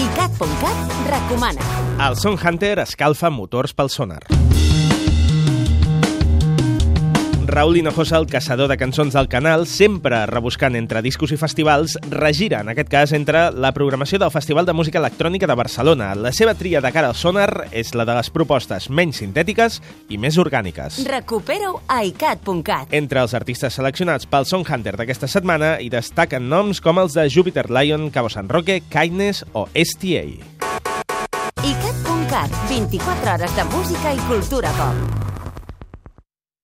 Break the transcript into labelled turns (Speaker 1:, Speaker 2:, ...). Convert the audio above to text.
Speaker 1: ICAT.cat recomana.
Speaker 2: El Son Hunter escalfa motors pel sonar. Raúl Hinojosa, el caçador de cançons del canal, sempre rebuscant entre discos i festivals, regira, en aquest cas, entre la programació del Festival de Música Electrònica de Barcelona. La seva tria de cara al sonar és la de les propostes menys sintètiques i més orgàniques.
Speaker 1: Recupera-ho a ICAT.cat.
Speaker 2: Entre els artistes seleccionats pel Song Hunter d'aquesta setmana hi destaquen noms com els de Jupiter Lion, Cabo San Roque, Kindness o STA.
Speaker 1: ICAT.cat, 24 hores de música i cultura pop.